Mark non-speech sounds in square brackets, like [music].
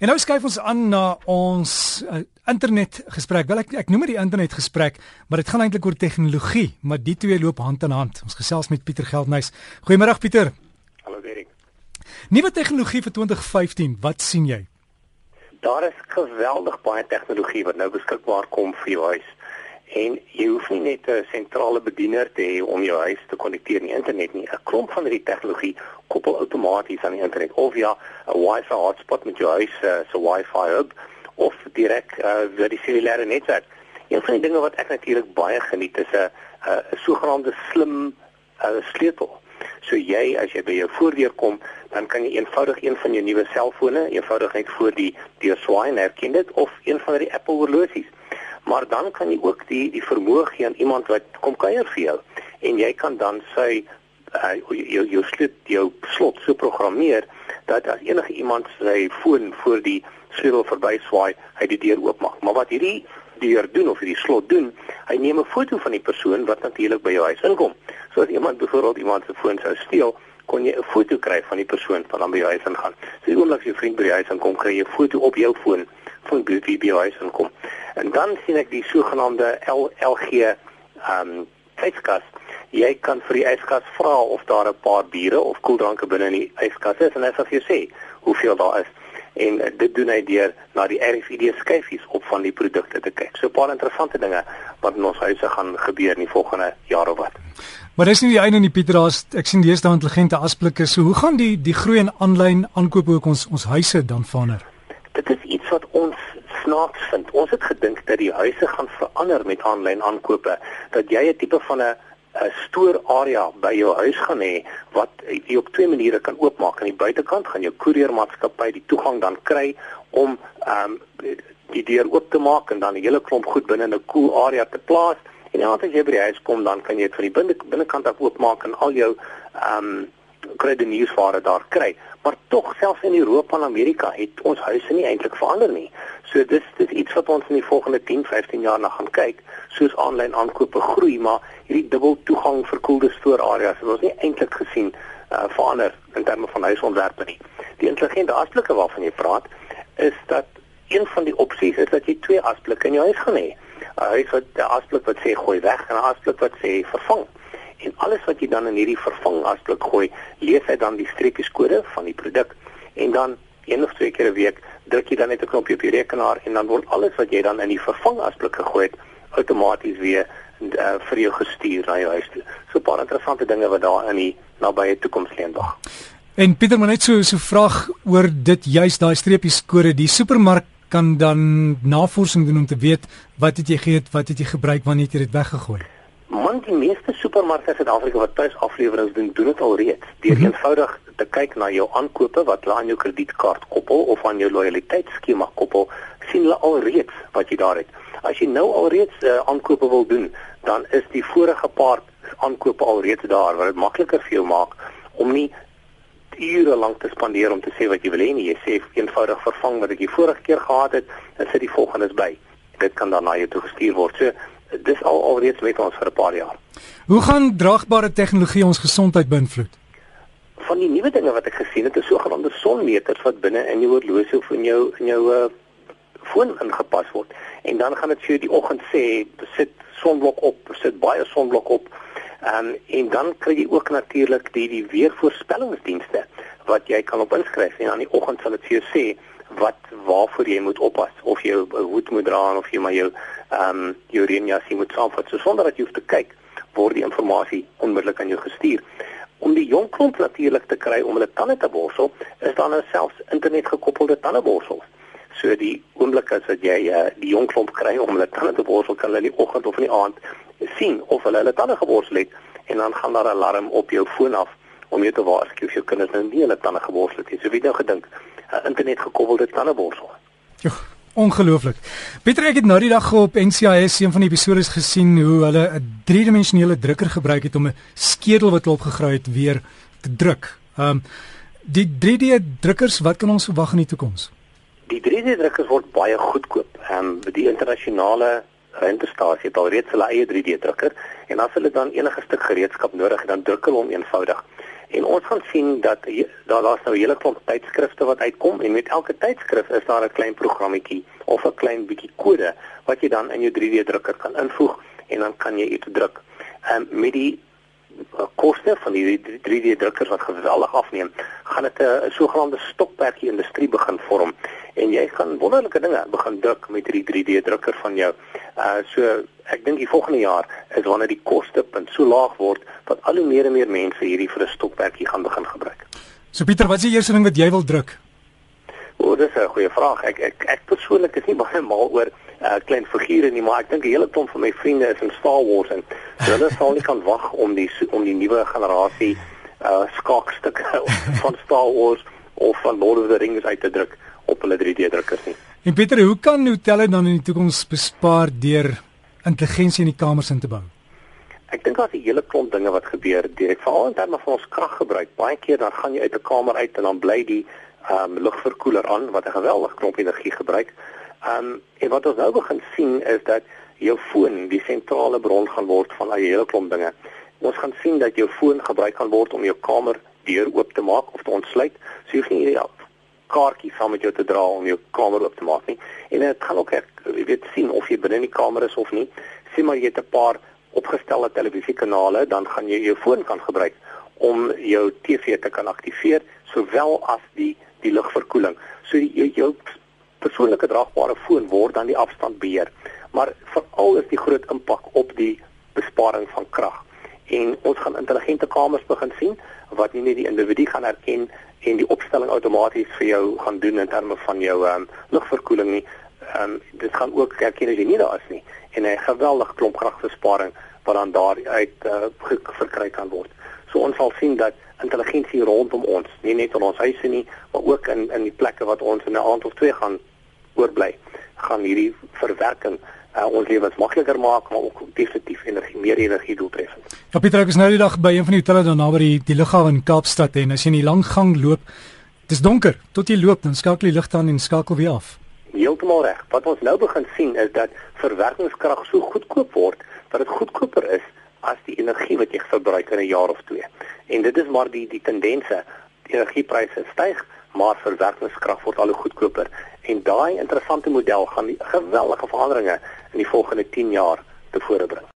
En nou skuif ons aan na ons uh, internet gesprek. Wel ek ek noem dit die internet gesprek, maar dit gaan eintlik oor tegnologie, maar die twee loop hand in hand. Ons gesels met Pieter Geldnys. Goeiemôre Pieter. Hallo Derek. Nuwe tegnologie vir 2015, wat sien jy? Daar is geweldig baie tegnologie wat nou beskikbaar kom vir jou huis. En jy hoef nie net 'n sentrale bediener te hê om jou huis te konnekteer aan die internet nie. 'n Klomp van hierdie tegnologie koppel outomaties aan die internet of ja, 'n Wi-Fi hotspot met jou huis uh, se Wi-Fi hub of direk uh, via die cellulaire netwerk. Een van die dinge wat ek natuurlik baie geniet is 'n 'n sogenaamde slim uh, sleutel. So jy as jy by jou voordeur kom, dan kan jy eenvoudig een van jou nuwe selfone eenvoudig net voor die deur swaai en herken dit of een van die Apple horlosies maar dan kan jy ook die die vermoë gee aan iemand wat kom kuier vir jou en jy kan dan sy uh, jou jou slot jou slot so programmeer dat as enige iemand sy foon voor die sleutel verby swaai, hy die deur oopmaak. Maar wat hierdie deur doen of hierdie slot doen, hy neem 'n foto van die persoon wat natuurlik by jou huis inkom. So as iemand byvoorbeeld iemand se foon sou steel, kon jy 'n foto kry van die persoon wat dan by jou huis ingaan. So oomblik as jou vriend by die huis inkom, kry jy 'n foto op jou foon van wie by jou huis inkom. En dan sien ek die sogenaamde LG ehm um, yskas. Jy kan vir die yskas vra of daar 'n paar biere of koeldranke binne in die yskas is en hy sal vir jou sê hoeveel daar is. En dit doen hy deur na die RFID skyfies op van die produkte te kyk. So 'n paar interessante dinge wat in ons huise gaan gebeur in die volgende jaar of wat. Maar dis nie die einde nie Pieter, daar's ek sien daai intelligente asblikke. So hoe gaan die die groei in aanlyn aankope ook ons ons huise dan verander? Dit is iets wat ons snaaks vind. Ons het gedink dat die huise gaan verander met aanlyn aankope, dat jy 'n tipe van 'n 'n stoorarea by jou huis gaan hê wat jy op twee maniere kan oopmaak. Aan die buitekant gaan jou koeriermaatskappy die toegang dan kry om ehm um, die deur oop te maak en dan 'n hele klomp goed binne 'n koel cool area te plaas. En ja, as jy by die huis kom, dan kan jy dit van die binne binnekant af oopmaak en al jou ehm um, kredietnuusware daar kry. Maar tog selfs in Europa en Amerika het ons huise nie eintlik verander nie. So dis dis iets wat ons in die volgende 10, 15 jaar na gaan kyk, soos aanlyn aankope groei, maar hierdie dubbel toegang vir koelde stoorareas het ons nie eintlik gesien uh, verander in terme van huisontwerpe nie. Die intelligente asblikke waarvan jy praat, is dat een van die opsies is dat jy twee asblikke in jou huis gaan hê. 'n Huis wat 'n asblik wat sê gooi weg en 'n asblik wat sê vervang en alles wat jy dan in hierdie vervang asblik gooi, lees hy dan die streepieskode van die produk en dan een of twee keer 'n week druk jy dan net 'n knoppie op die rekenaar en dan word alles wat jy dan in die vervang asblik gegooi het outomaties weer uh, vir jou gestuur na jou huis toe. So 'n paar interessante dinge wat daar in die nabye toekoms lê wag. En Pieter, maar net so so vraag oor dit juis daai streepieskode, die supermark kan dan navorsing doen om te weet wat het jy geëet, wat het jy gebruik, wanneer het jy dit weggegooi? Man, die meeste supermarkte in Suid-Afrika wat tuisafleweringe doen, doen dit al reeds. Deur mm -hmm. eenvoudig te kyk na jou aankope wat hulle aan jou kredietkaart koppel of aan jou loyaliteitsskema koppel, sien hulle al reeds wat jy daar het. As jy nou al reeds uh, aankope wil doen, dan is die vorige paar aankope al reeds daar wat dit makliker vir jou maak om nie ure lank te spandeer om te sê wat jy wil hê nie. Jy sê eenvoudig vervang wat ek die vorige keer gehad het en sit die volgende by. Dit kan dan na jou toe gestuur word. So dis al alreeds met ons vir 'n paar jaar. Hoe gaan draagbare tegnologie ons gesondheid beïnvloed? Van die nuwe dinge wat ek gesien het, is sogenaamde sonmeters wat binne in jou horlosie of in jou in jou uh, foon ingepas word. En dan gaan dit vir jou die oggend sê, sit sonblok op, sit baie sonblok op. Ehm um, en dan kry jy ook natuurlik die die weervoorspellingsdienste wat jy kan op inskryf en aan die oggend sal dit vir jou sê wat waarvoor jy moet oppas of jy 'n hoed moet dra of jy maar jou ehm um, jou reënjasie moet saamvat so sonder dat jy hoef te kyk word die inligting onmiddellik aan jou gestuur om die jong klomp natuurlik te kry om hulle tande te borsel is daar nou selfs internet gekoppelde tandeborsels so die oomblik as wat jy uh, die jong klomp kry om hulle tande te borsel kan hulle die oggend of in die aand sien of hulle hulle tande geborsel het en dan gaan daar 'n alarm op jou foon af om jou te waarsku of jou kinders nou nie hulle tande geborsel het nie. So wie nou gedink 'n internet gekoppelde tandeborsel. Jo, ongelooflik. Pieter ek het nou die dag op NCIS een van die episode gesien hoe hulle 'n driedimensionele drukker gebruik het om 'n skedel wat hulle opgegraai het weer te druk. Ehm um, die 3D drukkers, wat kan ons verwag in die toekoms? Die 3D drukkers word baie goedkoop. Ehm um, die internasionale rentestasie het alreeds hulle eie 3D drukker en as hulle dan enige stuk gereedskap nodig het, dan druk hulle hom eenvoudig En ons gaan sien dat daar daar's nou 'n hele klomp tydskrifte wat uitkom en met elke tydskrif is daar 'n klein programmetjie of 'n klein bietjie kode wat jy dan in jou 3D drukker kan invoeg en dan kan jy iets druk. Ehm um, met die uh, koste van die 3D drukkers wat geweldig afneem, gaan dit 'n sogenaamde stokperdjie industrie begin vorm en jy kan wonderlike dinge begin druk met hierdie 3D drukker van jou. Uh so ek dink die volgende jaar is wanneer die kostepunt so laag word dat al hoe meer en meer mense hierdie vir 'n stokperdjie gaan begin gebruik. So Pieter, wat is die eerste ding wat jy wil druk? O, dis 'n goeie vraag. Ek ek ek persoonlik is nie baie mal oor uh klein figure nie, maar ek dink 'n hele klomp van my vriende is in Star Wars en so hulle [laughs] sal nie kan wag om die om die nuwe generasie uh skaakstukke [laughs] van Star Wars of van Lord of the Rings uit te druk op hulle 3D drukkers nie. En Pieter, hoe kan hotelle dan in die toekoms bespaar deur intelligensie in die kamers in te bou? Ek dink daar's 'n hele klomp dinge wat gebeur direk veral in terme van ons kraggebruik. Baie keer dan gaan jy uit 'n kamer uit en dan bly die ehm um, lugverkoeler aan wat 'n geweldige klomp energie gebruik. Ehm um, en wat ons nou begin sien is dat jou foon die sentrale bron gaan word van 'n hele klomp dinge. Ons gaan sien dat jou foon gebruik kan word om jou kamer deur oop te maak of te ontsluit. So jy hoef nie ja, kaartjie saam met jou te dra om jou kamer oop te maak nie. En dit gaan ook ek weet sien of jy binne in die kamer is of nie. Sien maar jy het 'n paar opgestelde televisiekanale, dan gaan jy jou foon kan gebruik om jou TV te kan aktiveer sowel as die die lugverkoeling. So die, jou, jou persoonlike draagbare foon word dan die afstand beheer. Maar veral is die groot impak op die besparing van krag. En ons gaan intelligente kamers begin sien wat nie net die individu gaan herken en die opstelling outomaties vir jou gaan doen in terme van jou um, lugverkoeling nie. Ehm um, dit gaan ook herken as jy nie daar is nie en 'n geweldige klomp kragbesparing wat dan daar uit uh, verkry kan word. So ons sal sien dat intelligensie rondom ons, nie net in ons huise nie, maar ook in in die plekke wat ons in 'n aand of twee gaan oorbly, gaan hierdie verwerking uh, ons lewens makliker maak, maar ook definitief energie meer energie doeltreffend. Ja Pieter, ek is nou die dag by een van die hotelle daar naby die die lughawe in Kaapstad en as jy in die lang gang loop, dis donker. Tot jy loop, dan skakel die ligte aan en skakel weer af. Heeltemal reg. Wat ons nou begin sien is dat verwerkingskrag so goedkoop word dat dit goedkoper is as die energie wat jy verbruik in 'n jaar of twee. En dit is maar die die tendense. Die energiepryse styg, maar verwerkingskrag word al hoe goedkoper. En daai interessante model gaan geweldige veranderinge in die volgende 10 jaar tevore bring.